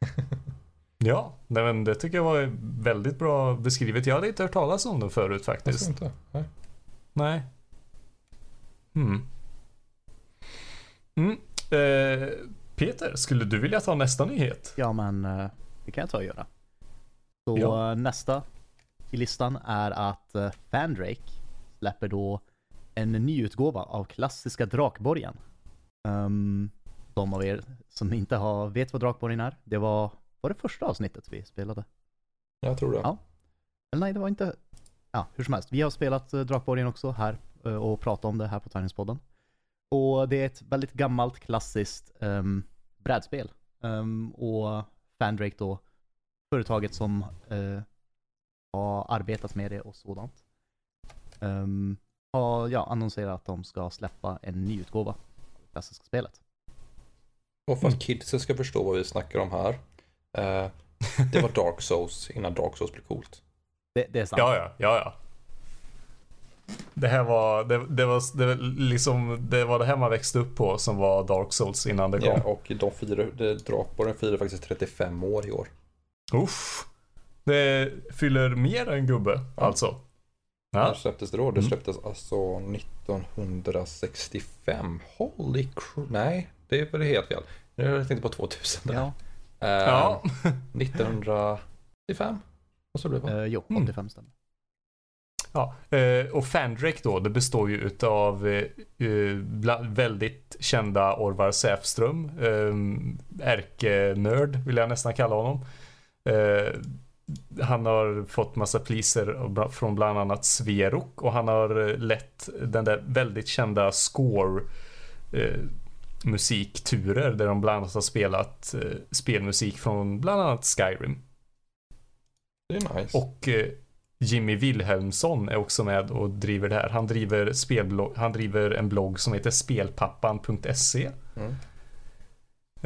ja, nej, men det tycker jag var väldigt bra beskrivet. Jag hade inte hört talas om den förut Jag faktiskt. tror inte. Nej. Nej. Mm. Mm. Eh, Peter, skulle du vilja ta nästa nyhet? Ja men eh, det kan jag ta och göra. Så Ja. eh, nästa i listan är att uh, Fandrake släpper då en ny utgåva av klassiska Drakborgen. Um, de av er som inte har, vet vad Drakborgen är, det var, var det första avsnittet vi spelade? Jag tror det. Ja. Eller nej, det var inte, ja hur som helst. Vi har spelat uh, Drakborgen också här eh, och pratat om det här på Tärningspodden. Och det är ett väldigt gammalt klassiskt um, brädspel. Um, och Fandrake då, företaget som eh, har arbetat med det och sådant. Um, har ja, annonserat att de ska släppa en ny utgåva av det klassiska spelet. Och för att kidsen ska förstå vad vi snackar om här. Eh, det var Dark Souls innan Dark Souls blev coolt. Det, det är sant. Ja, ja, ja, ja. Det här var, det, det var, det, var liksom, det var det här man växte upp på som var Dark Souls innan det kom. Ja, och de firar, Drakborgen firar faktiskt 35 år i år. Uff. Det fyller mer än gubbe, alltså. När Ja. släpptes det då? Det Mm. släpptes alltså 1965. Holy crap. Nej, det är väl helt fel. Nu jag tänkte på 2000 där. Ja, Eh, ja. 1985? Och så blev det. eh, jo, Mm. 85 stämmer. Ja, eh, och Fandrake då, det består ju utav eh, väldigt kända Orvar Säfström. Ärkenörd vill jag nästan kalla honom. Han har fått massa priser bla- från bland annat Sverok och han har eh, lett den där väldigt kända Score eh, musikturer där de bland annat har spelat eh, spelmusik från bland annat Skyrim. Det är nice. Och eh, Jimmy Wilhelmsson är också med och driver det här. Han driver, spelblogg, han driver en blogg som heter spelpappan.se. Mm.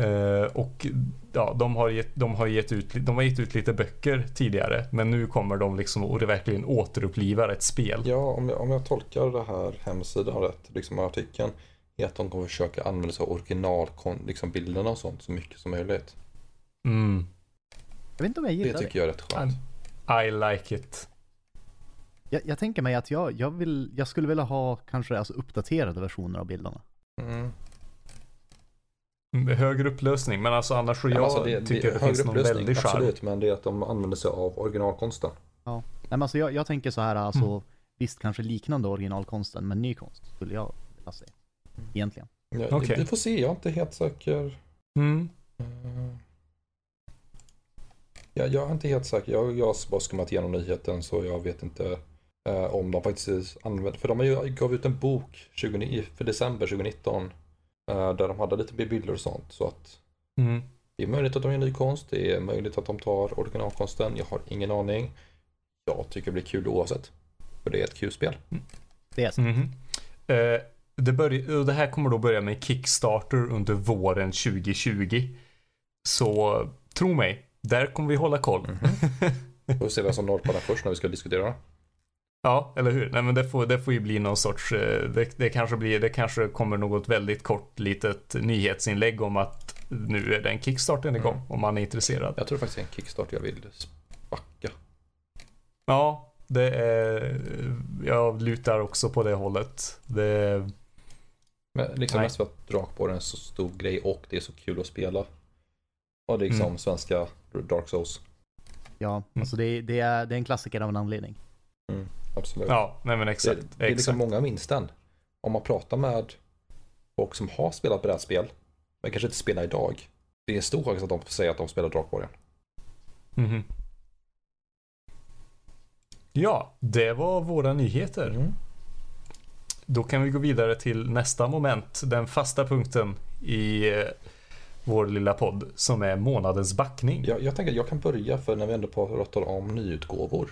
Eh, och ja, de har, gett, de, har gett ut, de har gett ut lite böcker tidigare. Men nu kommer de liksom och det verkligen återupplivar ett spel. Ja, om jag, om jag tolkar det här hemsidan rätt, liksom artikeln, är att de kommer försöka använda sig av originalbilderna liksom bilderna och sånt så mycket som möjligt. Mm, Jag vet inte om jag Det gillar det. tycker jag är rätt skönt. I like it. Jag, jag tänker mig att jag, jag, vill, jag skulle vilja ha kanske alltså uppdaterade versioner av bilderna. Mm. Mm, Högre upplösning. Men alltså annars så jag Ja, alltså, det, tycker det, det, finns någon väldig charm. absolut, men det är att de använder sig av originalkonsten. Nej men alltså jag, jag tänker så här alltså, Mm. visst kanske liknande originalkonsten, men ny konst skulle jag vilja se. Egentligen. Ja, Okej. Vi får se, jag är inte helt säker. Mm. Eh, Ja, jag är inte helt säker. Jag, jag har bara skummat igenom nyheten så jag vet inte eh, om de faktiskt använder. För de har ju gav ut en bok 20, för december 2019 eh, där de hade lite bilder och sånt. Så att Mm. det är möjligt att de gör ny konst. Det är möjligt att de tar originalkonsten. Jag har ingen aning. Jag tycker det blir kul oavsett. För det är ett kul spel. Det är så. Mhm. Eh, det, börj- det här kommer då börja med Kickstarter under våren 2020. Så tro mig, där kommer vi hålla koll. Får vi se vem som norpar den först när vi ska diskutera. Ja, eller hur? Nej men det får, det får ju bli någon sorts, eh, det, det, kanske blir, det kanske kommer något väldigt kort litet nyhetsinlägg om att nu är den Kickstarten igång Mm. om man är intresserad. Jag tror faktiskt det är en kickstart jag vill spacka. Ja, det är, jag lutar också på det hållet. Det, Men liksom Nej. mest för att Drakborren är en så stor grej och det är så kul att spela. Och det är liksom Mm. svenska Dark Souls. Ja, alltså det, det, är, det är en klassiker av en anledning. Absolut. ja, nej men det, exakt. det är liksom exakt. många minns den. Om man pratar med folk som har spelat brädspel, men kanske inte spelar idag. det är stor chans att de säger att de spelar Drakborgen. Mhm. Ja, det var våra nyheter. Mm. Då kan vi gå vidare till nästa moment, den fasta punkten i eh, vår lilla podd som är månadens backning. Jag, jag tänker att jag kan börja för när vi ändå pratar om nyutgåvor.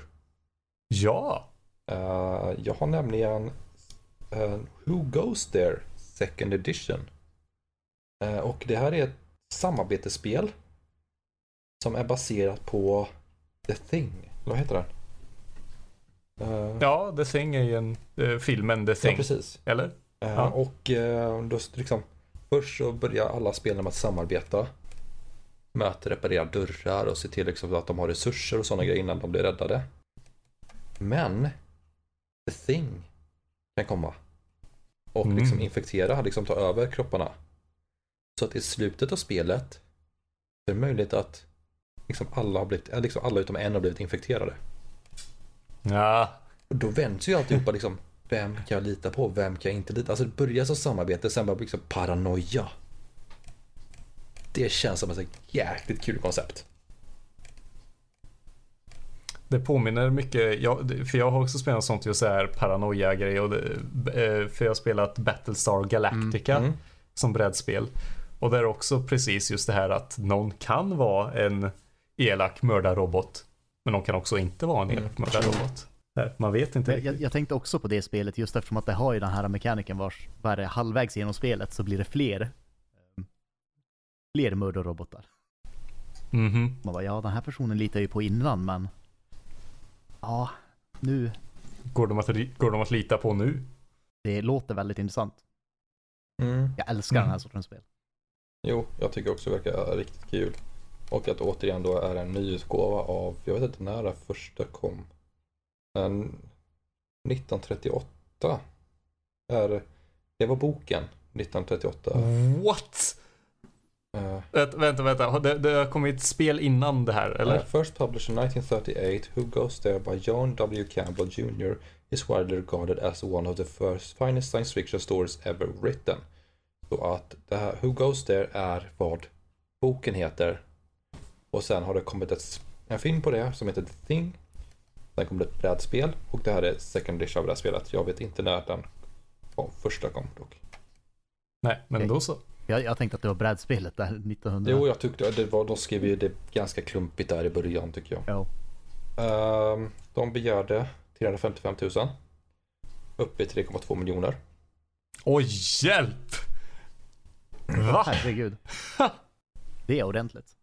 Ja, Eh, jag har nämligen eh, Who Goes There Second Edition. Eh, och det här är ett samarbetsspel som är baserat på The Thing. Eller vad heter den? Ja The Thing är ju en, filmen The ja, Thing, precis. eller? Ja. Och då liksom, först så börjar alla spelen med att samarbeta. Med att reparera dörrar och se till liksom att de har resurser och sådana grejer innan de blir räddade. Men The Thing kan komma. Och Mm. liksom infektera, liksom ta över kropparna. Så att i slutet av spelet så är det möjligt att liksom alla, har blivit, eh, liksom alla utom en har blivit infekterade. Ja, Och då vänds ju alltihopa liksom. Vem kan jag lita på? Vem kan jag inte lita på? Alltså det börjar som samarbete, sen bara liksom paranoia. Det känns som ett jäkligt kul koncept. Det påminner mycket, jag, för jag har också spelat sånt just så här paranoia-grej och det, eh, för jag har spelat Battlestar Galactica Mm. som brädspel. Och där är också precis just det här att någon kan vara en elak mördarrobot. Men någon kan också inte vara en elak Mm. mördarrobot. Nej, Man vet inte Jag, jag, tänkte också på det spelet just eftersom att det har ju den här mekaniken vars, var det halvvägs genom spelet så blir det fler eh, fler mördarrobotar. Mhm. Man bara, ja den här personen litar ju på innan men ja, nu, Går, de att, går de att lita på nu? det låter väldigt intressant. Mm. Jag älskar den här Mm. sortens spel. Jo, jag tycker också det verkar riktigt kul. Och att återigen då är en nyutgåva av, jag vet inte när det första kom. En 1938. Är, det var boken 1938. What? Eh, Vänta, vänta. Det, det har kommit spel innan det här, eller? Uh, first published in 1938, Who Goes There by John W. Campbell Jr. is widely regarded as one of the first finest science fiction stories ever written. Så att det här Who Goes There är vad boken heter. Och sen har det kommit ett, en film på det som heter The Thing. Sen kom det ett brädspel och det här är second edition av det här spelet. Jag vet inte när den kom, första kom dock. Nej, men då så. Jag, jag tänkte att det var brädspelet där 1900. Jo, jag tyckte det var, de skrev ju det ganska klumpigt där i början tycker jag. Ja. Ehm, de begärde 355 000. Uppe i 3,2 miljoner. Oj, hjälp! Va? Herregud. Det är ordentligt.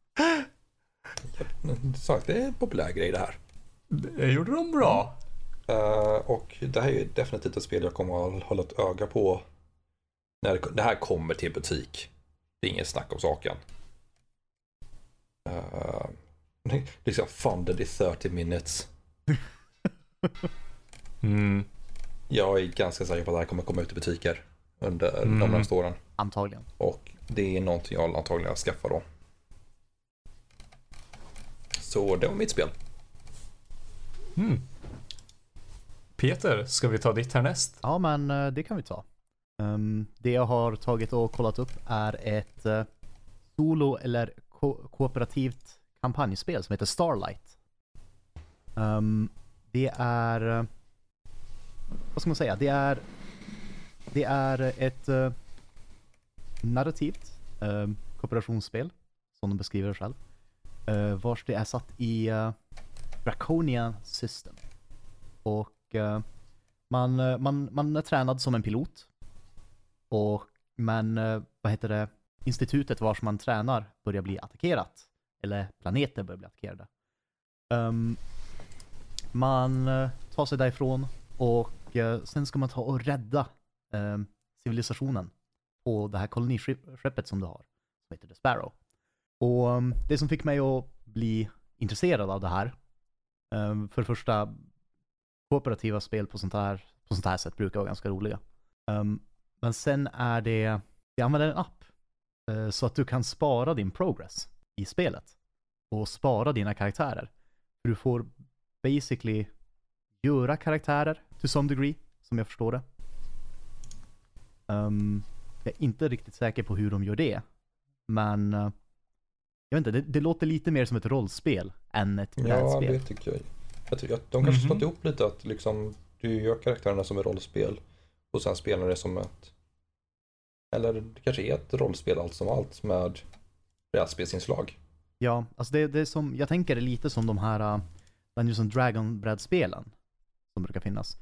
Sagt, det är en populär grej det här. Det gjorde de bra. Ehm, och det här är ju definitivt ett spel jag kommer att hålla ett öga på. När det, det här kommer till butik. Det är inget snack om saken. Ehm, liksom funded i 30 minutes. Mm. Jag är ganska säker på att det här kommer komma ut i butiker under Mm. de närmaste åren. Antagligen. Och det är någonting jag antagligen skaffar då. Så det var mitt spel. Mm. Peter, ska vi ta ditt härnäst? Ja, men eh, det kan vi ta. Um, det jag har tagit och kollat upp är ett uh, solo eller ko- kooperativt kampanjspel som heter Starlight. Um, det är, Uh, vad ska man säga, det är, det är ett uh, narrativt ehm, kooperationsspel, som de beskriver det själv, uh, vars det är satt i uh, Draconia System. Och man, man, man är tränad som en pilot. Och, men eh, vad heter det? Institutet vars man tränar börjar bli attackerat. Eller planeter börjar bli attackerade. Um, man eh, tar sig därifrån och eh, sen ska man ta och rädda um, civilisationen på det här koloniskeppet som du har. Som heter The Sparrow. Och um, det som fick mig att bli intresserad av det här. för det första kooperativa spel på sånt här, på sånt här sätt brukar vara ganska roliga. Men sen är det, vi använder en app eh, så att du kan spara din progress i spelet och spara dina karaktärer. För du får basically göra karaktärer to some degree, som jag förstår det. Ehm, jag är inte riktigt säker på hur de gör det, men eh, jag vet inte, det, det låter lite mer som ett rollspel än ett Ja, brädspel. det tycker jag. jag tycker att de kanske Mhm. slått ihop lite att liksom du gör karaktärerna som ett rollspel och sen spelar det som ett eller det kanske är ett rollspel allt som allt med brädspelsinslag. Ja, alltså det, det är som, jag tänker det lite som de här uh, Dungeons and Dragon-brädspelen som brukar finnas.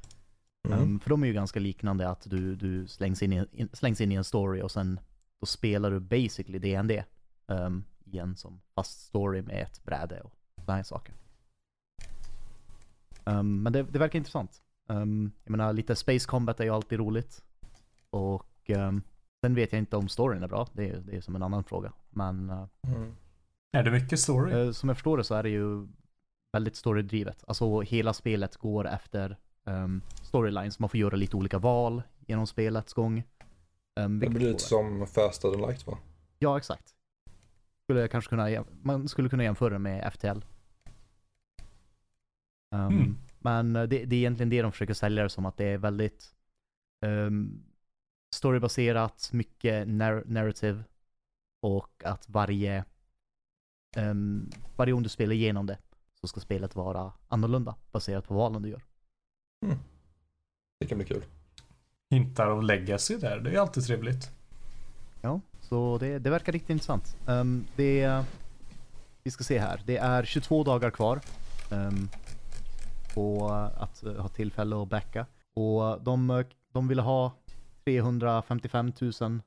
Mm. Um, för de är ju ganska liknande att du, du slängs, in i, in, slängs in i en story och sen då spelar du basically D&D um, i en som fast story med ett bräde och sådana här saker. Um, men det, det verkar intressant. Um, jag menar lite Space Combat är ju alltid roligt. Och um, sen vet jag inte om storyn är bra, det är, det är som en annan fråga. Men uh, Mm. Är det mycket story? Eh, Som jag förstår det så är det ju väldigt storydrivet. Alltså hela spelet går efter um, storylines. Man får göra lite olika val genom spelets gång. Um, Det blir lite som Faster than Light va? Ja, exakt. Skulle jag kanske kunna, man skulle kunna jämföra med FTL. Um, Mm. Men eh, det, det är egentligen det de försöker sälja det som att det är väldigt um, storybaserat, mycket nar- narrative och att varje um, varje gång du spelar igenom det så ska spelet vara annorlunda baserat på valen du gör. Det kan bli kul. Hintar av legacy där, det är alltid trevligt. Ja, så det, det verkar riktigt intressant. Um, det, vi ska se här, det är 22 dagar kvar um, på att uh, ha tillfälle att backa. Och de, de ville ha 355 000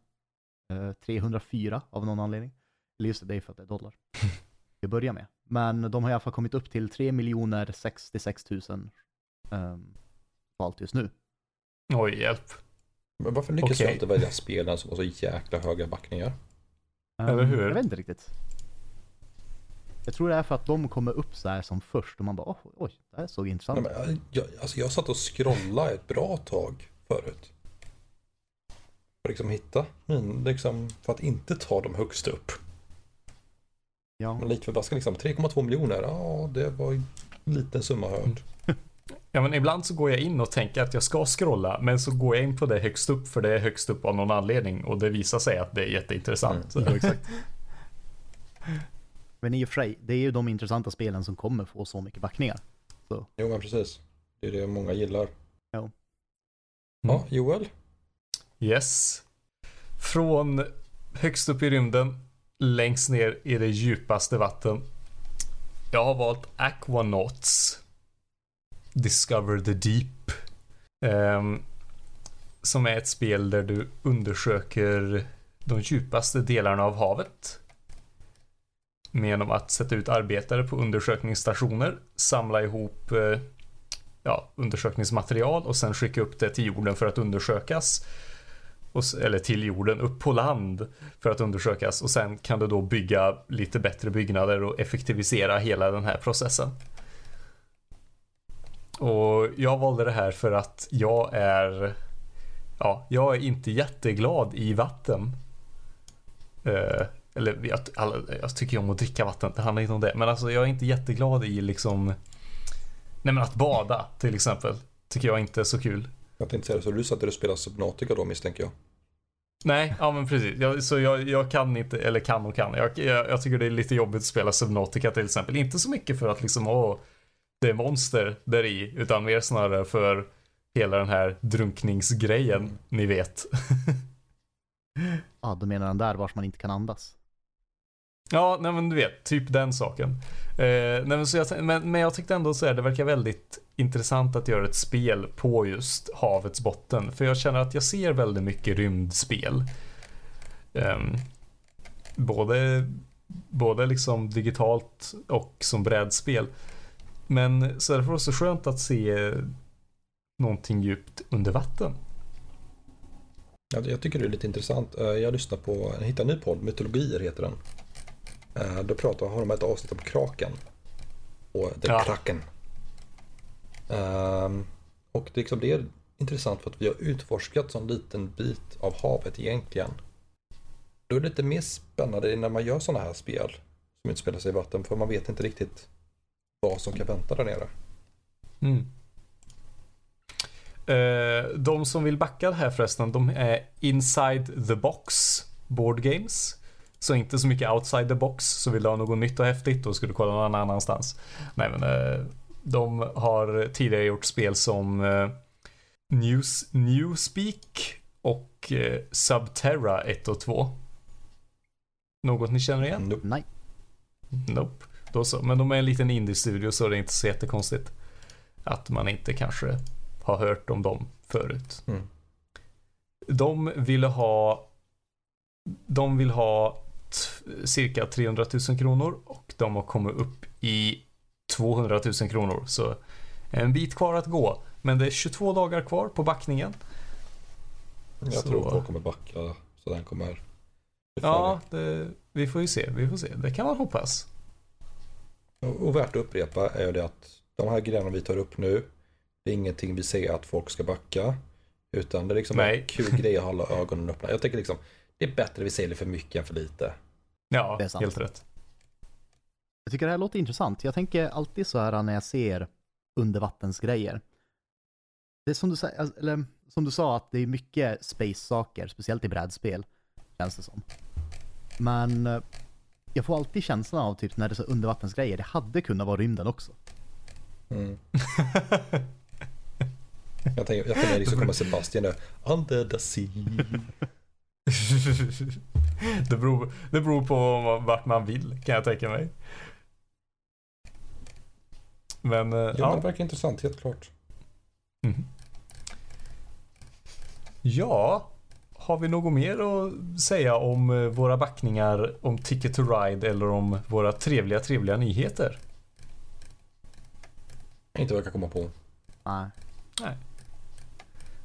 uh, 304 av någon anledning. Eller just det, det är för att det är dollar. Vi börjar med. Men de har i alla fall kommit upp till 3 miljoner 66 000 um, totalt just nu. Oj, hjälp. Men varför lyckas Okej. jag inte välja spelen som har så jäkla höga backningar? Eller Um, hur? Jag vet inte riktigt. Jag tror det är för att de kommer upp så här som först och man bara "Åh, oj, det här såg intressant Nej, ut. jag, alltså jag satt och scrollade ett bra tag förut. För att liksom hitta min, liksom, för att inte ta dem högst upp. Ja, Men lite förbaskat liksom, 3,2 miljoner, ja det var en liten summa hörd. Ja men ibland så går jag in och tänker att jag ska scrolla men så går jag in på det högst upp för det är högst upp av någon anledning och det visar sig att det är jätteintressant. ja exakt. Men i och för sig, det är ju de intressanta spelen som kommer få så mycket backningar. Jo men precis. Det är det många gillar. Ja. Ja, Joel? Yes. Från högst upp i rymden, längst ner i det djupaste vatten. Jag har valt Aquanauts. Discover the Deep. Um, som är ett spel där du undersöker de djupaste delarna av havet. Genom att sätta ut arbetare på undersökningsstationer, samla ihop eh, ja, undersökningsmaterial och sen skicka upp det till jorden för att undersökas. Och, eller till jorden, upp på land för att undersökas och sen kan du då bygga lite bättre byggnader och effektivisera hela den här processen. Och jag valde det här för att jag är Ja, jag är inte jätteglad i vatten. Eh, eller jag, alla, jag tycker om att dricka vatten, det handlar inte om det. Men alltså jag är inte jätteglad i liksom Nej men att bada till exempel. Tycker jag inte är så kul. Jag tänkte säga det, så du satt där och spelade Subnautica då misstänker jag. Nej, ja men precis. Jag, så jag, jag kan inte, eller kan och kan. Jag, jag, jag tycker det är lite jobbigt att spela Subnautica till exempel. Inte så mycket för att liksom, åh, det är monster där i, utan mer snarare för hela den här drunkningsgrejen, ni vet. Ja, då menar han där vars man inte kan andas. Ja, nej men du vet, typ den saken. Eh, nej, men, så jag, men, men jag tyckte ändå så här, det verkar väldigt intressant att göra ett spel på just havets botten. För jag känner att jag ser väldigt mycket rymdspel. Ehm, både, både liksom digitalt och som brädspel. Men så därför var det så skönt att se någonting djupt under vatten. Jag, jag tycker det är lite intressant. Eh, Jag lyssnar på, jag hittade en ny podd, Mytologier heter den. Eh, Då pratar, har de ett avsnitt om kraken. Och The Ja. Kraken. Ehm, och det, är liksom, det är intressant för att vi har utforskat sån liten bit av havet egentligen. Då är det lite mer spännande när man gör sådana här spel som utspelar sig i vatten för man vet inte riktigt vad som kan vänta där nere. Mm. Eh, de som vill backa det här förresten, de är Inside the Box Board Games. Så inte så mycket outside the box. Så vill du ha något nytt och häftigt då ska du kolla någon annanstans. Nej men eh, de har tidigare gjort spel som eh, News, Newspeak och eh, Subterra 1 och 2. Något ni känner igen? Nope. Nej. Nope. Då så. Men de är en liten indie-studio så det är inte så jättekonstigt att man inte kanske har hört om dem förut. Mm. De ville ha de vill ha cirka 300 000 kronor och de har kommit upp i 200 000 kronor. Så en bit kvar att gå. Men det är 22 dagar kvar på backningen. Jag Så- tror folk kommer backa så den kommer Ja, det, vi får ju se. Vi får se. Det kan man hoppas. Och, värt att upprepa är ju det att de här grejerna vi tar upp nu, det är ingenting vi säger att folk ska backa. Utan det är liksom Nej. en kul grej att hålla ögonen öppna. Jag tänker liksom, det är bättre vi säger det för mycket än för lite. Ja, Det är sant. helt rätt. Jag tycker det här låter intressant. Jag tänker alltid så här när jag ser undervattensgrejer. Det är som du, sa- alltså, eller, som du sa, att det är mycket space-saker, speciellt i brädspel, känns det som. Men eh, jag får alltid känslan av typ när det är så undervattensgrejer, det hade kunnat vara rymden också. Mm. Jag tänker, jag tänker liksom kommer Sebastian där, under the sea. det, beror, det beror på vart man vill kan jag tänka mig. Men eh, Ja, ja. men det verkar intressant, helt klart. Mhm. Ja, har vi något mer att säga om eh, våra backningar, om Ticket to Ride eller om våra trevliga, trevliga nyheter? Inte vad jag kan komma på. Nej.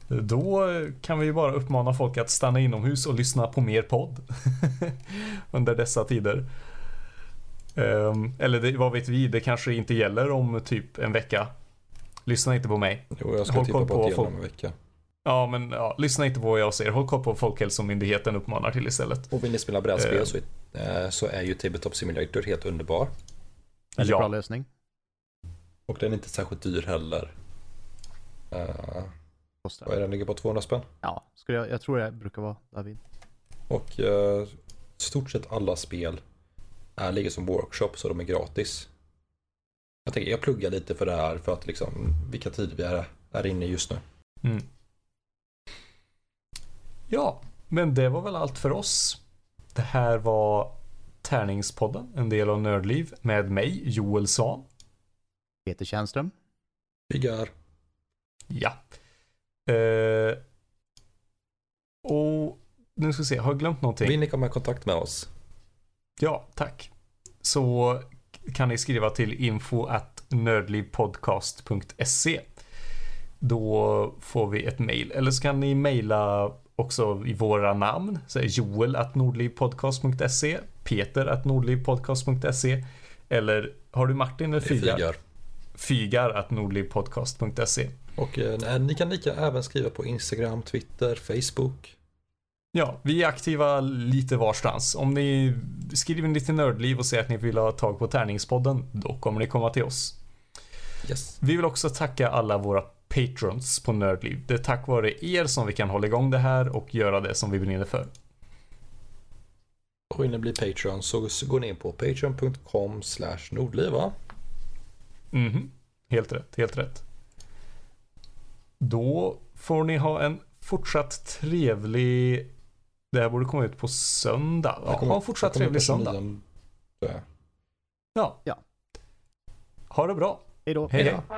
Då eh, kan vi ju bara uppmana folk att stanna inomhus och lyssna på mer podd under dessa tider. Ehm, eller det, vad vet vi, det kanske inte gäller om typ en vecka. Lyssna inte på mig. Jo, jag ska Håll titta koll på, på ett folk. genom en vecka. Ja, men ja, lyssna inte på vad jag säger. Håll koll på vad Folkhälsomyndigheten uppmanar till istället. Och vill ni spela brädspel Eh. så, är- så är ju Tabletop Simulator helt underbar. Väldigt Ja. bra lösning. Och den är inte särskilt dyr heller. Uh, vad är den? Ligger på 200 spänn. Ja, skulle jag, jag tror det brukar vara David. Och uh, stort sett alla spel är, ligger som workshop så de är gratis. Jag tänker, jag pluggar lite för det här för att liksom vilka tider vi är, är inne i just nu. Mm. Ja, men det var väl allt för oss. Det här var Tärningspodden, en del av Nördliv med mig, Joel Svan. Peter Tjärnström. Byggar. Ja. Eh, och nu ska vi se, har jag glömt någonting? Vill ni komma i kontakt med oss? Ja, tack. Så kan ni skriva till info at nördlivpodcast.se. Då får vi ett mail. Eller så kan ni mejla också i våra namn. Så är Joel at nordlivpodcast.se, Peter at nordlivpodcast.se eller har du Martin eller Fygar? Fygar. Fygar at nordlivpodcast.se. Och eh, ni kan lika även skriva på Instagram, Twitter, Facebook. Ja, vi är aktiva lite varstans. Om ni skriver lite nördliv och säger att ni vill ha tag på Tärningspodden, då kommer ni komma till oss. Yes. Vi vill också tacka alla våra patrons på Nördliv. Det är tack vare er som vi kan hålla igång det här och göra det som vi brinner för. Och vill ni bli Patreon så så går ni in på patreon.com slash nordliv va? Mhm. Helt rätt, helt rätt. Då får ni ha en fortsatt trevlig... Det här borde komma ut på söndag. Ja, kommer- ha en fortsatt trevlig söndag. 29. Så, ja. Ja. Ha det bra. Hej då. Hej, hej. Hej då.